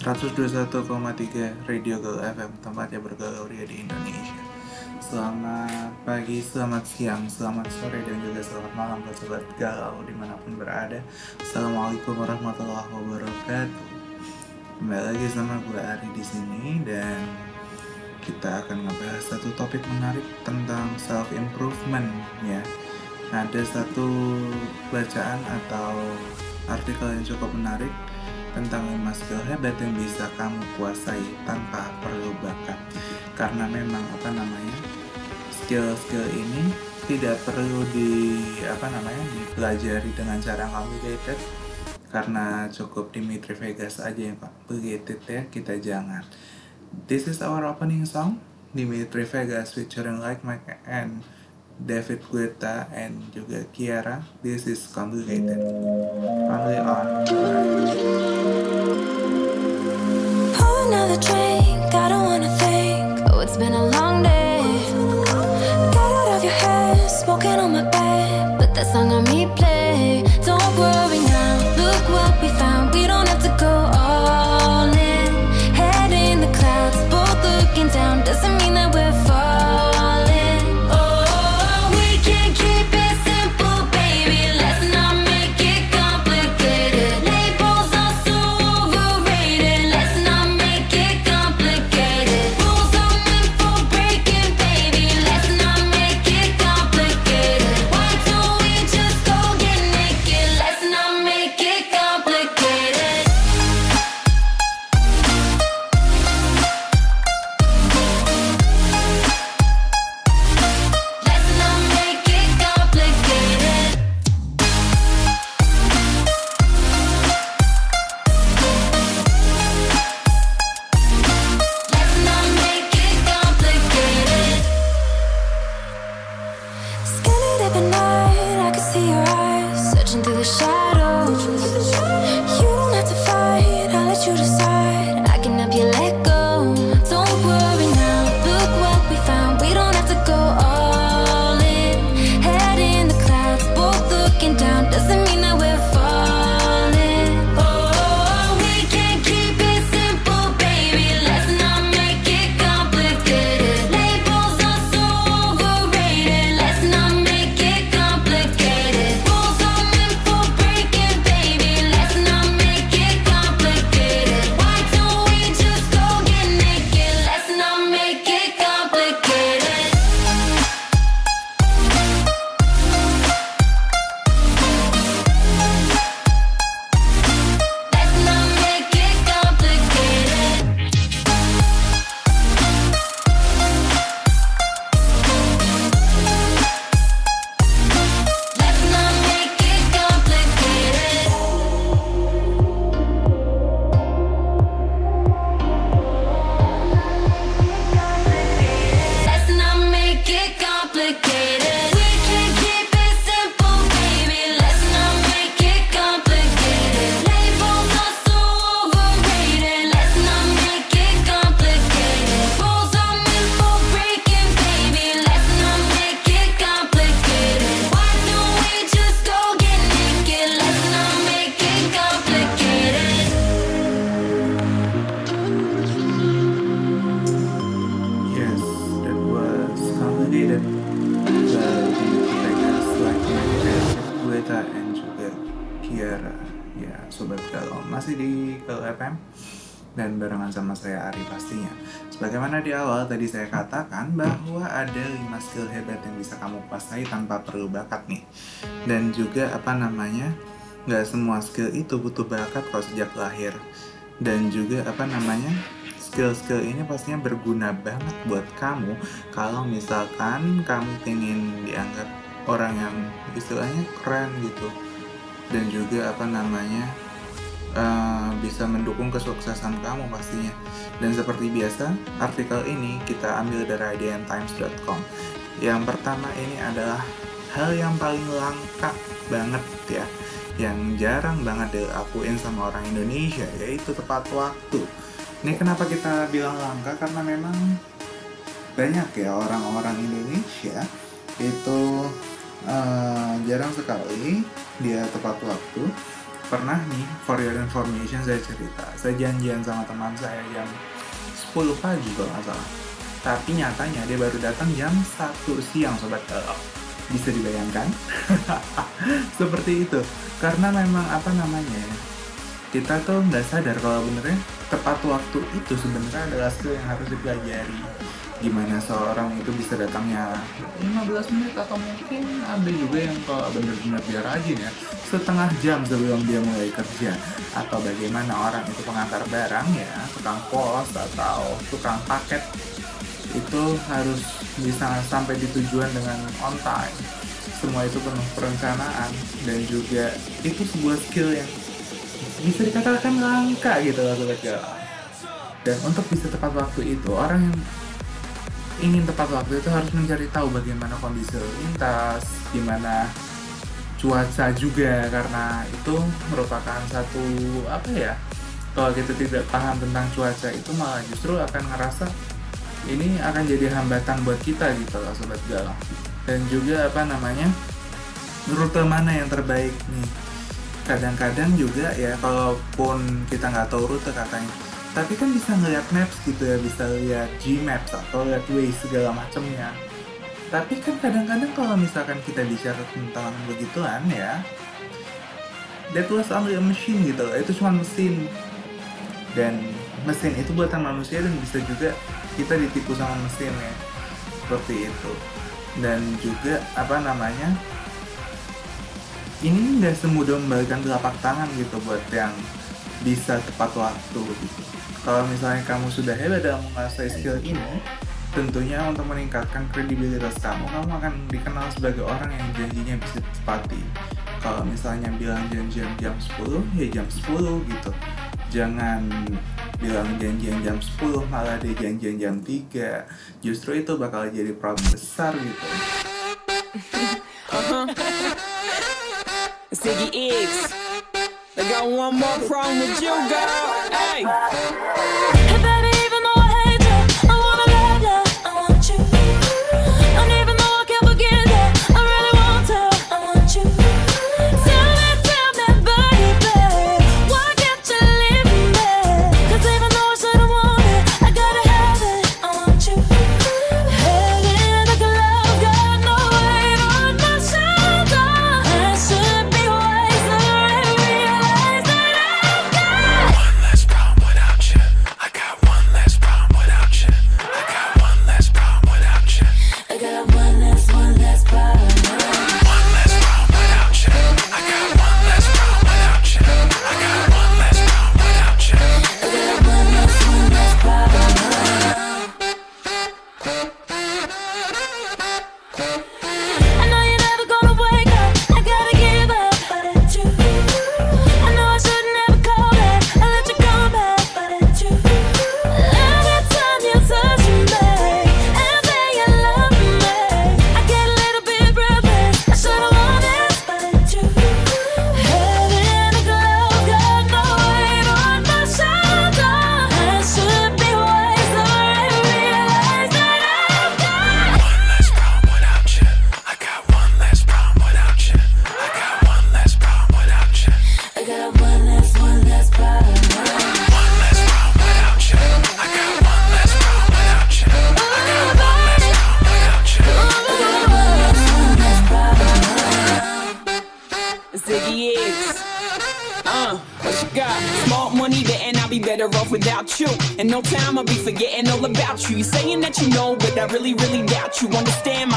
121,3 Radio Gaul FM tempatnya bergaul di Indonesia. Selamat pagi, selamat siang, selamat sore dan juga selamat malam buat sobat galau di mana pun berada. Assalamualaikum warahmatullahi wabarakatuh. Kembali lagi sama gue Ari di sini dan kita akan ngebahas satu topik menarik tentang self improvement ya. Ada satu bacaan atau artikel yang cukup menarik tentang 5 skill hebat yang bisa kamu kuasai tanpa perlu bakat. Karena memang apa namanya skill-skill ini tidak perlu di apa namanya dipelajari dengan cara complicated karena cukup Dimitri Vegas aja yang begitu ya kita jangan. This is our opening song Dimitri Vegas featuring Like Mike and David Guetta and juga Kiara. This is complicated. Only on. Another drink, I don't wanna think. Oh, it's been a complicated. Barengan sama saya Ari pastinya. Sebagaimana di awal tadi saya katakan bahwa ada 5 skill hebat yang bisa kamu kuasai tanpa perlu bakat nih. Dan juga apa namanya? nggak semua skill itu butuh bakat kok sejak lahir. Dan juga apa namanya? skill-skill ini pastinya berguna banget buat kamu kalau misalkan kamu ingin dianggap orang yang istilahnya keren gitu dan juga apa namanya eh, bisa mendukung kesuksesan kamu pastinya. Dan seperti biasa artikel ini kita ambil dari idntimes.com yang pertama ini adalah hal yang paling langka banget ya yang jarang banget dilakuin sama orang Indonesia yaitu tepat waktu. Ini kenapa kita bilang langka? Karena memang banyak ya orang-orang Indonesia itu eh, jarang sekali dia tepat waktu pernah nih for your information saya cerita. Saya janjian sama teman saya jam 10 pagi kalau nggak salah. Tapi nyatanya dia baru datang jam 1 siang sobat galau bisa dibayangkan? Seperti itu. Karena memang apa namanya ya, kita tuh nggak sadar kalau benernya tepat waktu itu sebenarnya adalah skill yang harus dipelajari gimana seorang itu bisa datangnya? 15 menit atau mungkin ada juga yang kalau bener-bener dia rajin ya. Setengah jam sebelum dia mulai kerja. Atau bagaimana orang itu pengantar barang ya tukang pos atau tukang paket. Itu harus bisa sampai di tujuan dengan on time. Semua itu penuh perencanaan dan juga itu sebuah skill yang bisa dikatakan langka gitu loh sobat dan untuk bisa tepat waktu itu orang yang ingin tepat waktu itu harus mencari tahu bagaimana kondisi lalu lintas, gimana cuaca juga karena itu merupakan satu apa ya kalau kita tidak paham tentang cuaca itu malah justru akan ngerasa ini akan jadi hambatan buat kita gitu loh sobat galau dan juga apa namanya rute mana yang terbaik nih? Kadang-kadang juga ya kalaupun kita nggak tahu rute katanya tapi kan bisa ngeliat maps gitu ya bisa lihat Gmaps atau lihat Waze segala macamnya. Tapi kan kadang-kadang kalau misalkan kita bicara tentang begituan ya that was only a machine gitu itu cuma mesin. Dan mesin itu buatan manusia dan bisa juga kita ditipu sama mesin ya seperti itu. Dan juga apa namanya ini nggak semudah membalikan telapak tangan gitu buat yang bisa tepat waktu gitu kalau misalnya kamu sudah hebat dalam menguasai skill ini, tentunya untuk meningkatkan kredibilitas kamu, kamu akan dikenal sebagai orang yang janjinya bisa ditepati. Kalau misalnya bilang janjian jam 10, ya jam 10 gitu. Jangan bilang janjian jam 10, malah dia janjian jam 3. Justru itu bakal jadi problem besar gitu. Ziggy X. I got one more problem with you, girl. Hey.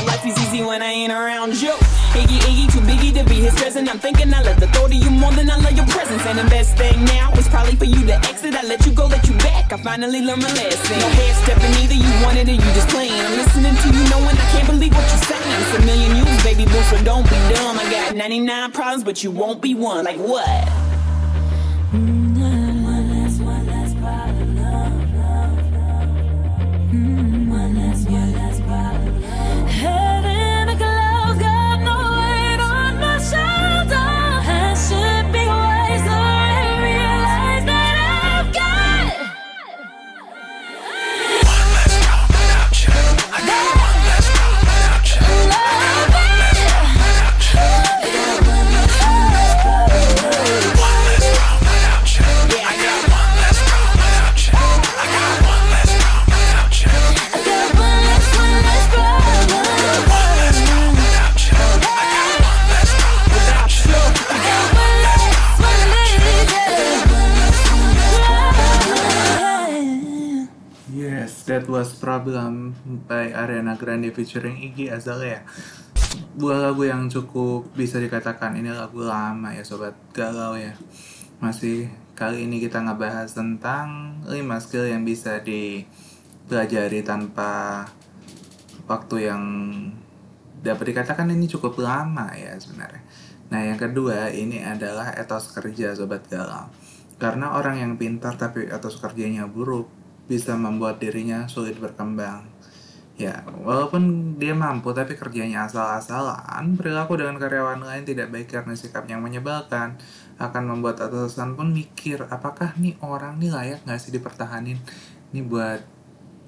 Life is easy when I ain't around you. Iggy, Iggy, too biggie to be his present. I'm thinking I love the thought of you more than I love your presence. And the best thing now is probably for you to exit. I let you go, let you back. I finally learned my lesson. No hair stepping either, you wanted it, you just playing. I'm listening to you, knowing I can't believe what you're saying. It's a million you, baby boo, so don't be dumb. I got 99 problems, but you won't be one. Like what? That Was Problem by Ariana Grande featuring Iggy Azalea. Dua lagu yang cukup bisa dikatakan ini lagu lama ya sobat galau ya. Masih kali ini kita ngebahas tentang 5 skill yang bisa dipelajari tanpa waktu yang dapat dikatakan ini cukup lama ya sebenarnya. Nah yang kedua ini adalah etos kerja sobat galau. Karena orang yang pintar tapi etos kerjanya buruk bisa membuat dirinya sulit berkembang. Ya, walaupun dia mampu tapi kerjanya asal-asalan, perilaku dengan karyawan lain tidak baik karena sikap yang menyebalkan. Akan membuat atasan pun mikir, apakah nih orang nih layak nggak sih dipertahanin? Ini buat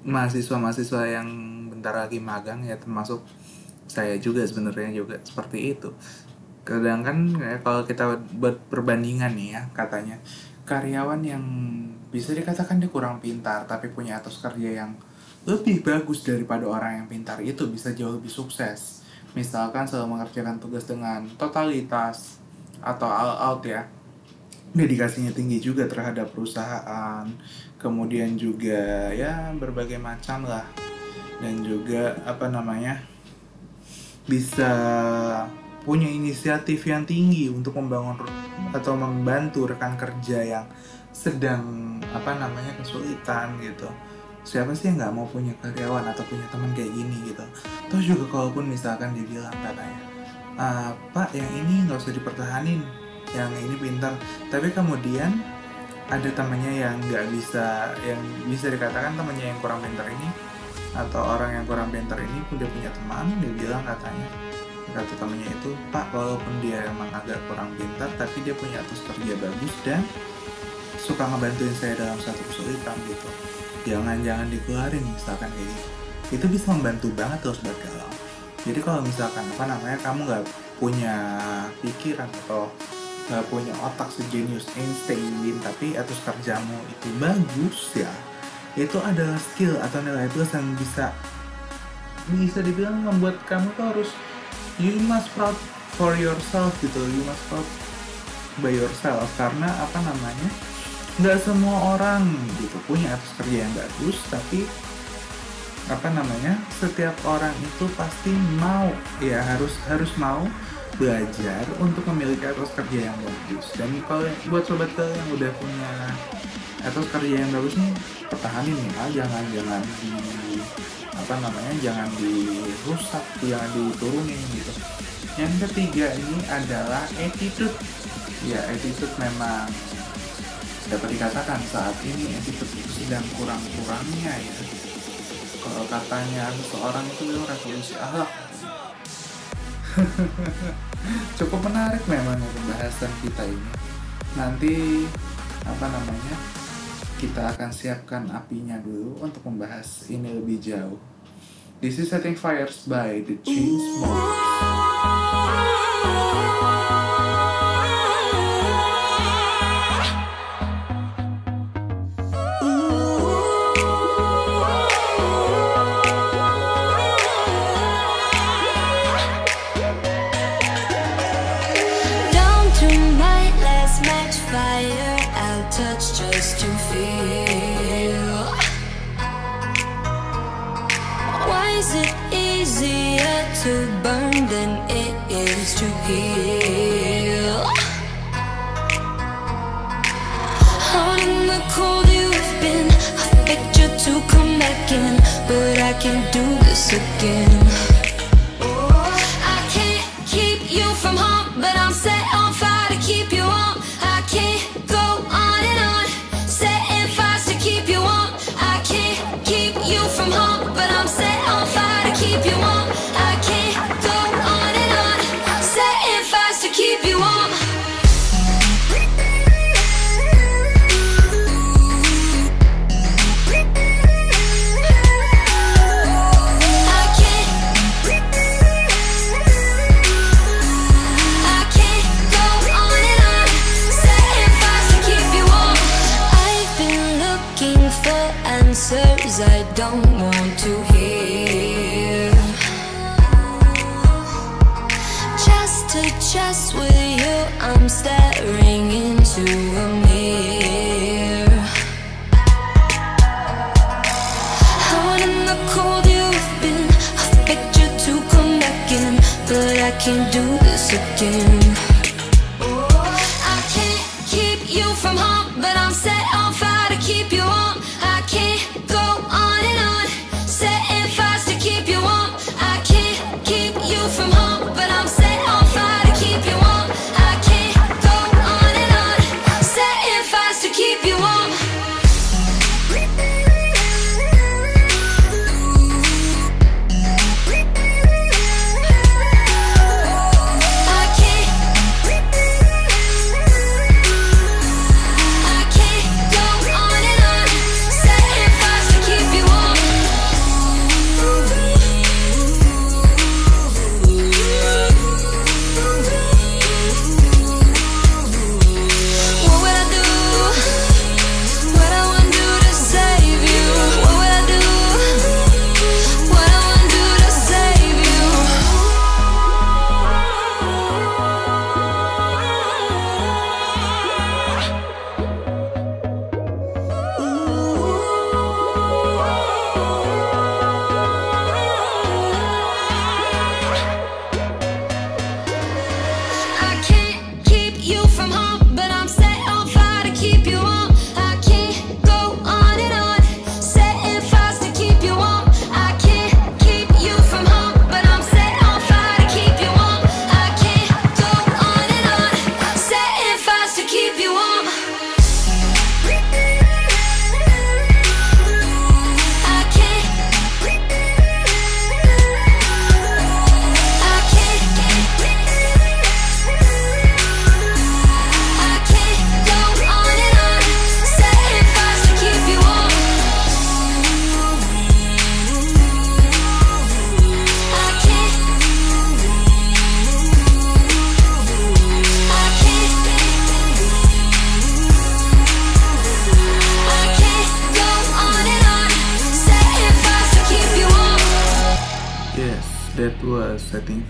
mahasiswa-mahasiswa yang bentar lagi magang ya termasuk saya juga sebenarnya juga seperti itu. Kadang kan ya, kalau kita buat perbandingan nih ya katanya karyawan yang bisa dikatakan dia kurang pintar tapi punya etos kerja yang lebih bagus daripada orang yang pintar itu bisa jauh lebih sukses. Misalkan selalu mengerjakan tugas dengan totalitas atau all out ya. Dedikasinya tinggi juga terhadap perusahaan. Kemudian juga ya berbagai macam lah. Dan juga apa namanya? bisa punya inisiatif yang tinggi untuk membangun atau membantu rekan kerja yang sedang apa namanya kesulitan gitu. Siapa sih yang nggak mau punya karyawan atau punya teman kayak gini gitu? Terus juga kalaupun misalkan dia bilang katanya "Ah, pak yang ini nggak usah dipertahanin yang ini pintar. Tapi kemudian ada temannya yang nggak bisa yang bisa dikatakan temannya yang kurang pintar ini atau orang yang kurang pintar ini udah punya teman dia bilang katanya kata temannya itu pak walaupun dia emang agak kurang pintar tapi dia punya etos kerja bagus dan suka ngebantuin saya dalam satu kesulitan gitu. Jangan jangan dikeluarin misalkan kayak gitu. Itu bisa membantu banget terus buat galau. Jadi kalau misalkan apa namanya kamu nggak punya pikiran atau nggak punya otak sejenius Einstein tapi etos kerjamu itu bagus ya itu adalah skill atau nilai plus yang bisa bisa dibilang membuat kamu tuh harus you must proud for yourself gitu you must proud by yourself. Karena apa namanya nggak semua orang gitu punya etos kerja yang bagus tapi apa namanya setiap orang itu pasti mau ya harus harus mau belajar untuk memiliki etos kerja yang bagus. Dan kalau buat sobat yang udah punya etos kerja yang bagus nih pertahanin ya jangan jangan di apa namanya jangan dirusak jangan diturunin gitu. Yang ketiga ini adalah attitude. Ya attitude memang dapat dikatakan saat ini attitude itu sedang kurang-kurangnya ya kalau katanya seseorang itu memang revolusi akhlak. Cukup menarik memang ya pembahasan kita ini. Nanti apa namanya kita akan siapkan apinya dulu untuk membahas ini lebih jauh. This is Setting Fires by The Chainsmokers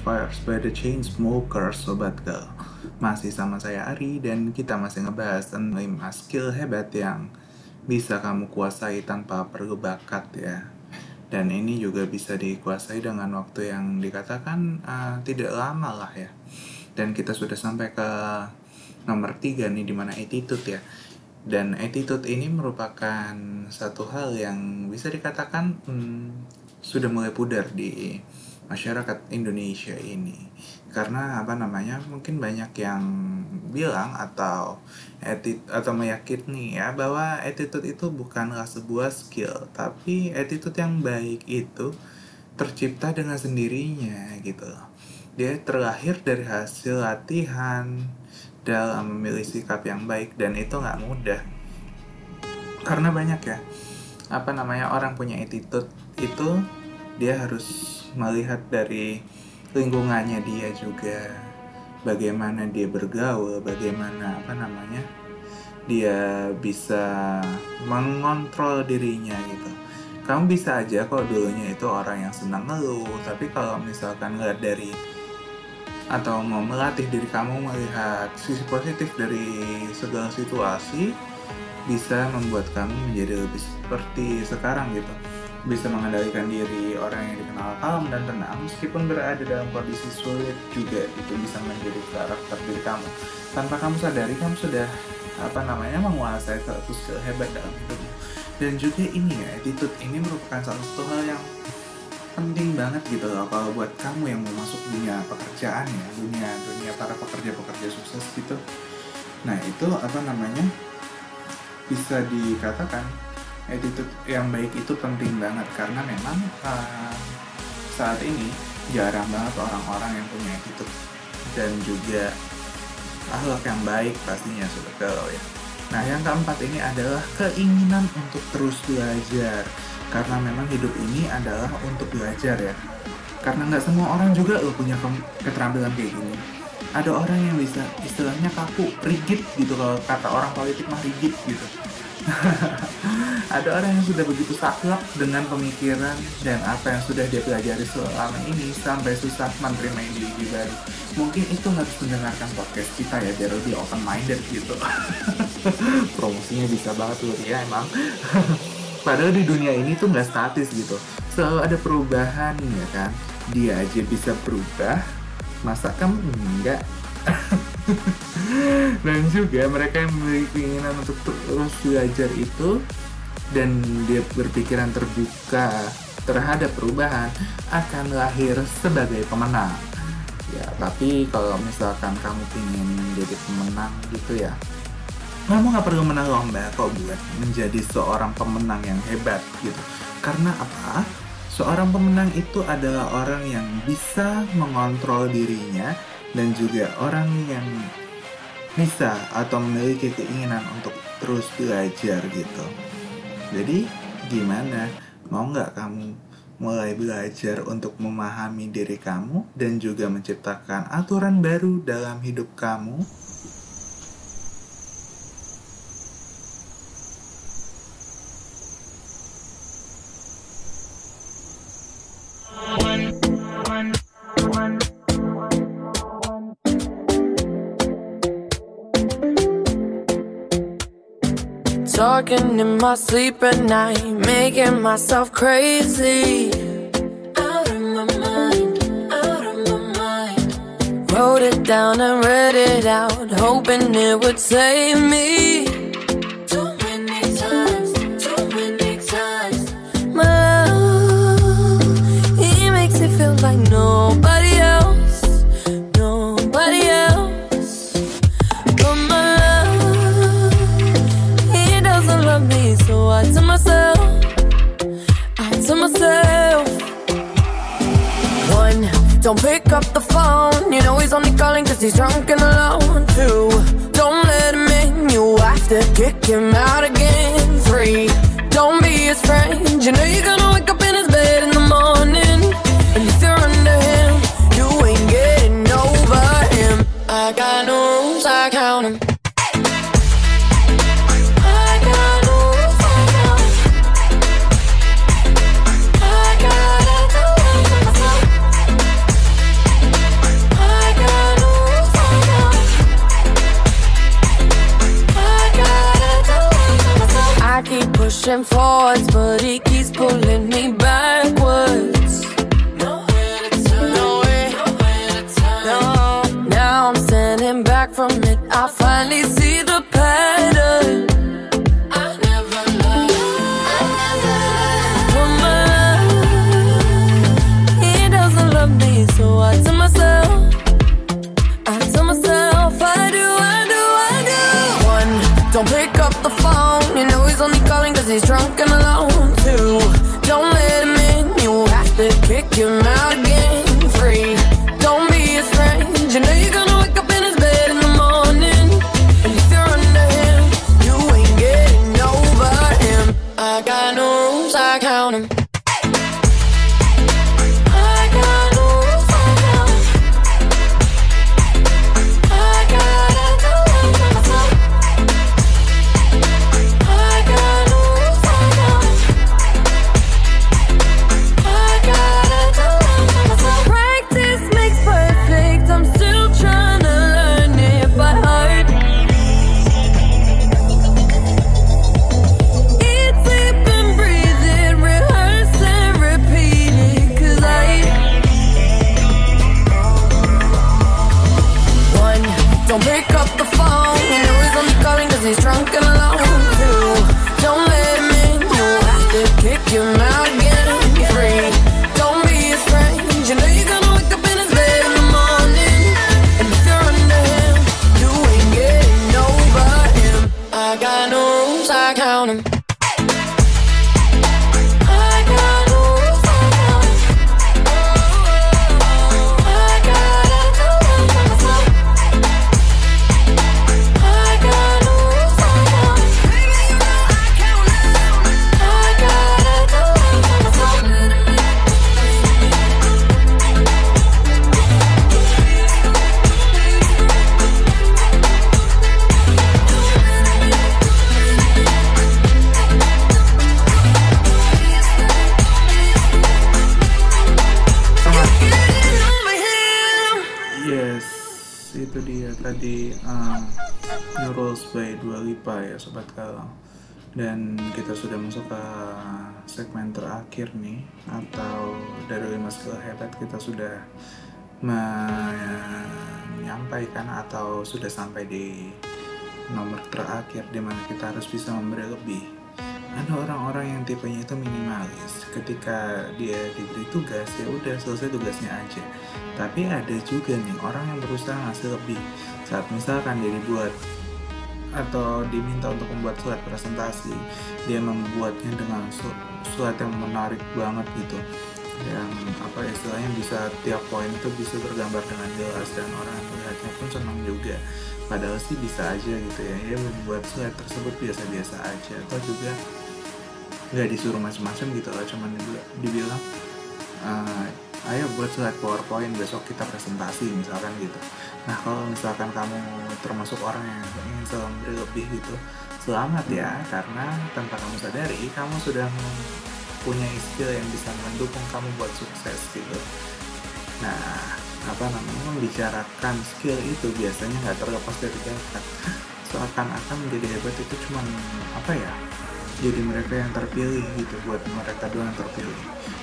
Fires by the Chainsmokers, Sobat Girl. Masih sama saya Ari dan kita masih ngebahas tentang 5 skill hebat yang bisa kamu kuasai tanpa perlu bakat ya. Dan ini juga bisa dikuasai dengan waktu yang dikatakan uh, tidak lama lah ya. Dan kita sudah sampai ke nomor 3 nih di mana attitude ya. Dan attitude ini merupakan satu hal yang bisa dikatakan hmm, sudah mulai pudar di masyarakat Indonesia ini. Karena apa namanya mungkin banyak yang bilang atau etit atau meyakini ya bahwa attitude itu bukanlah sebuah skill tapi attitude yang baik itu tercipta dengan sendirinya gitu. Dia terlahir dari hasil latihan dalam memilih sikap yang baik dan itu nggak mudah. Karena banyak ya apa namanya orang punya attitude itu dia harus melihat dari lingkungannya dia juga bagaimana dia bergaul bagaimana apa namanya dia bisa mengontrol dirinya gitu. Kamu bisa aja kalau dulunya itu orang yang senang ngeluh tapi kalau misalkan ngeliat dari atau mau melatih diri kamu melihat sisi positif dari segala situasi bisa membuat kamu menjadi lebih seperti sekarang gitu bisa mengendalikan diri orang yang dikenal kalem dan tenang meskipun berada dalam kondisi sulit juga itu bisa menjadi karakter diri kamu. Tanpa kamu sadari kamu sudah apa namanya menguasai satu skill hebat dalam hidupmu. Dan juga ini ya attitude ini merupakan salah satu hal yang penting banget gitu loh kalau buat kamu yang mau masuk dunia pekerjaan ya dunia dunia para pekerja-pekerja sukses gitu. Nah itu apa namanya bisa dikatakan attitude yang baik itu penting banget karena memang uh, saat ini jarang banget orang-orang yang punya attitude dan juga akhlak yang baik pastinya sudah kalau ya. Nah yang keempat ini adalah keinginan untuk terus belajar karena memang hidup ini adalah untuk belajar ya. Karena nggak semua orang juga lo punya ke- keterampilan kayak gini. Ada orang yang bisa istilahnya kaku, rigid gitu kalau kata orang politik mah rigid gitu. Ada orang yang sudah begitu saklek dengan pemikiran dan apa yang sudah dia pelajari selama ini sampai susah menerima ide-ide baru. Mungkin itu harus mendengarkan podcast kita ya biar lebih open minded gitu. Promosinya bisa banget loh ya emang. Padahal di dunia ini tuh nggak statis gitu. Selalu ada perubahan ya kan. Dia aja bisa berubah, masa kamu enggak dan juga mereka yang memiliki keinginan untuk terus belajar itu dan dia berpikiran terbuka terhadap perubahan akan lahir sebagai pemenang. Ya tapi kalau misalkan kamu ingin jadi pemenang gitu ya kamu nggak perlu menang lomba kok buat menjadi seorang pemenang yang hebat gitu. Karena apa? Seorang pemenang itu adalah orang yang bisa mengontrol dirinya dan juga orang yang bisa atau memiliki keinginan untuk terus belajar gitu jadi gimana? Mau nggak kamu mulai belajar untuk memahami diri kamu dan juga menciptakan aturan baru dalam hidup kamu Talking in my sleep at night, making myself crazy. Out of my mind, out of my mind. Wrote it down and read it out, hoping it would save me. Back from it. I finally see the pattern. I never loved. I never loved. He doesn't love me, so I tell myself. I tell myself I do, I do, I do. One, don't pick up the phone. You know he's only he's drunk and alone. Two, don't let him in. You have to kick him out Rules by Dua Lipa ya Sobat Galau Dan kita sudah masuk ke segmen terakhir nih Atau dari 5 skill hebat kita sudah menyampaikan atau sudah sampai di nomor terakhir di mana kita harus bisa memberi lebih. Ada orang-orang yang tipenya itu minimalis. Ketika dia diberi tugas, ya udah selesai tugasnya aja. Tapi ada juga nih orang yang berusaha ngasih lebih. Saat misalkan dia dibuat atau diminta untuk membuat surat presentasi, dia membuatnya dengan su- surat yang menarik banget gitu yang apa ya, istilahnya bisa tiap poin itu bisa tergambar dengan jelas dan orang yang melihatnya pun senang juga padahal sih bisa aja gitu ya dia membuat surat tersebut biasa-biasa aja atau juga nggak disuruh macam-macam gitu loh cuman dibilang, "Eh, ayo buat surat powerpoint besok kita presentasi misalkan gitu. Nah kalau misalkan kamu termasuk orang yang ingin selalu lebih gitu selamat ya karena tanpa kamu sadari kamu sudah punya skill yang bisa mendukung kamu buat sukses gitu. Nah apa namanya membicarakan skill itu biasanya nggak terlepas dari bakat. Seakan-akan menjadi hebat itu cuman apa ya jadi mereka yang terpilih gitu buat mereka doang yang terpilih.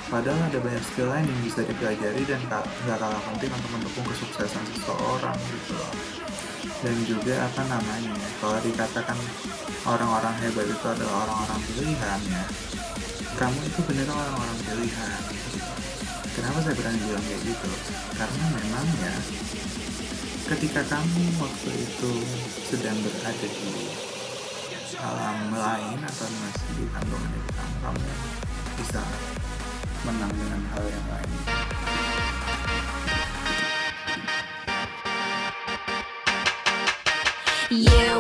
Padahal ada banyak skill lain yang bisa dipelajari dan nggak kalah penting untuk mendukung kesuksesan seseorang gitu loh. Dan juga apa namanya ya, kalau dikatakan orang-orang hebat itu adalah orang-orang pilihan ya kamu itu beneran orang-orang pilihan. Kenapa saya berani bilang kayak gitu? Karena memang ya ketika kamu waktu itu sedang berada di alam lain atau masih di kandungan ibu kamu kamu bisa menang dengan hal yang lain. You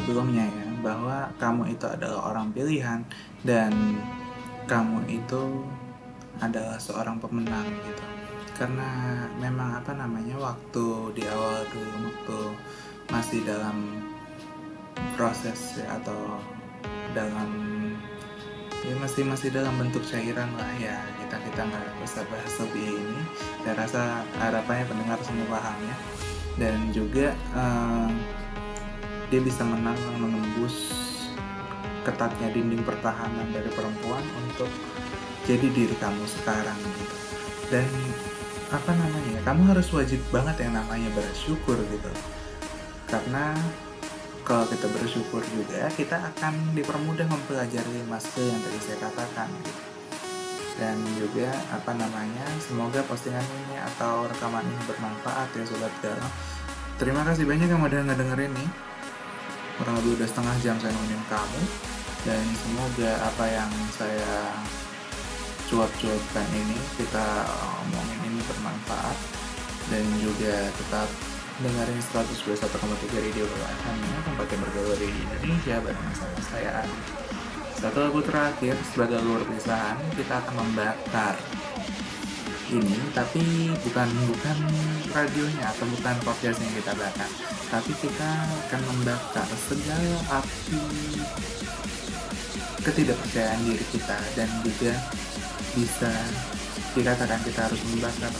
sebelumnya ya, bahwa kamu itu adalah orang pilihan dan kamu itu adalah seorang pemenang gitu. Karena memang apa namanya waktu di awal dulu waktu masih dalam proses ya atau dalam ya masih masih dalam bentuk cairan lah ya kita kita nggak bisa bahas lebih ini saya rasa harapannya pendengar semua paham ya dan juga eh, dia bisa menang menembus ketatnya dinding pertahanan dari perempuan untuk jadi diri kamu sekarang gitu. Dan apa namanya kamu harus wajib banget yang namanya bersyukur gitu. Karena kalau kita bersyukur juga kita akan dipermudah mempelajari skill yang tadi saya katakan gitu. dan juga apa namanya semoga postingan ini atau rekaman ini bermanfaat ya sobat galau terima kasih banyak yang udah ngedengerin nih kurang lebih udah setengah jam saya nemenin kamu dan semoga apa yang saya cuap-cuapkan ini kita omongin ini bermanfaat dan juga tetap dengerin 121,3 Radio FM ya, tempat yang bergaul di Indonesia bareng sama saya. Satu lagu terakhir sebagai luar perpisahan kita akan membakar ini tapi bukan bukan radionya atau bukan podcast yang kita bakar tapi kita akan membakar segala api ketidakpercayaan diri kita dan juga bisa dikatakan kita harus membakar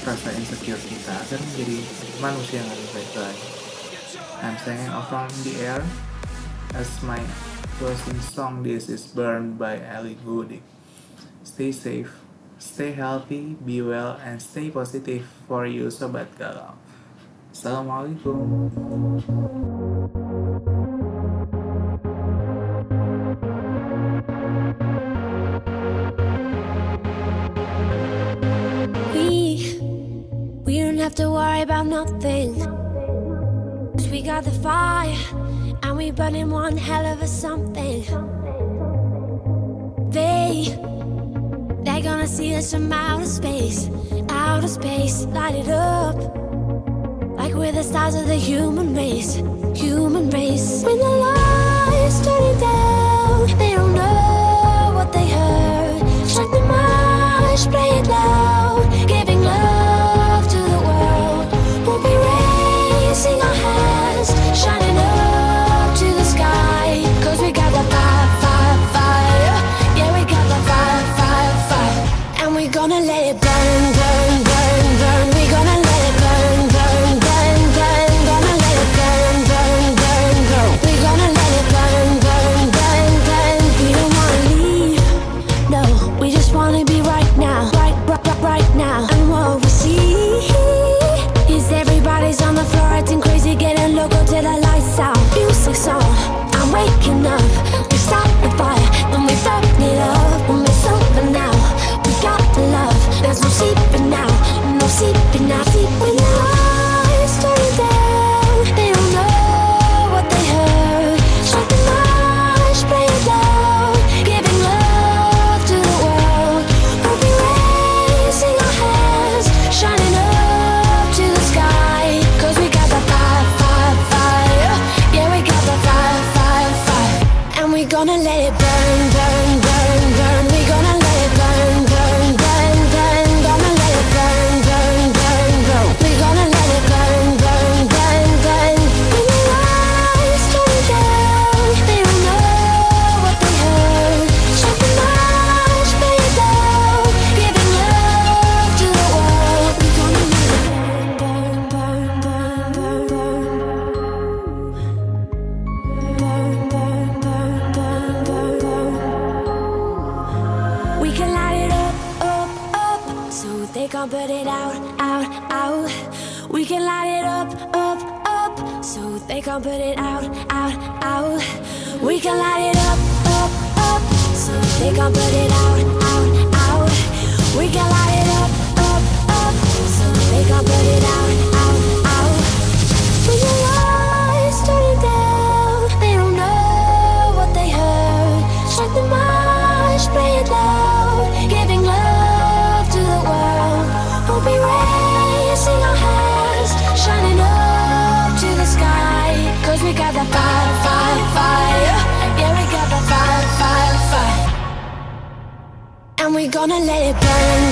rasa insecure kita agar menjadi manusia yang lebih baik lagi. I'm singing off from the air as my closing song. This is Burn by Ellie Goulding. Stay safe, stay healthy, be well, and stay positive for you, Sobat Galau. Assalamualaikum. We we don't have to worry about nothing. Cause we got the fire and we burning one hell of a something. They they're gonna see us from outer space, outer space, light it up. Like we're the stars of the human race, human race. When the lights turning down, they don't know what they heard. Strike the march, play it loud, gonna let it burn,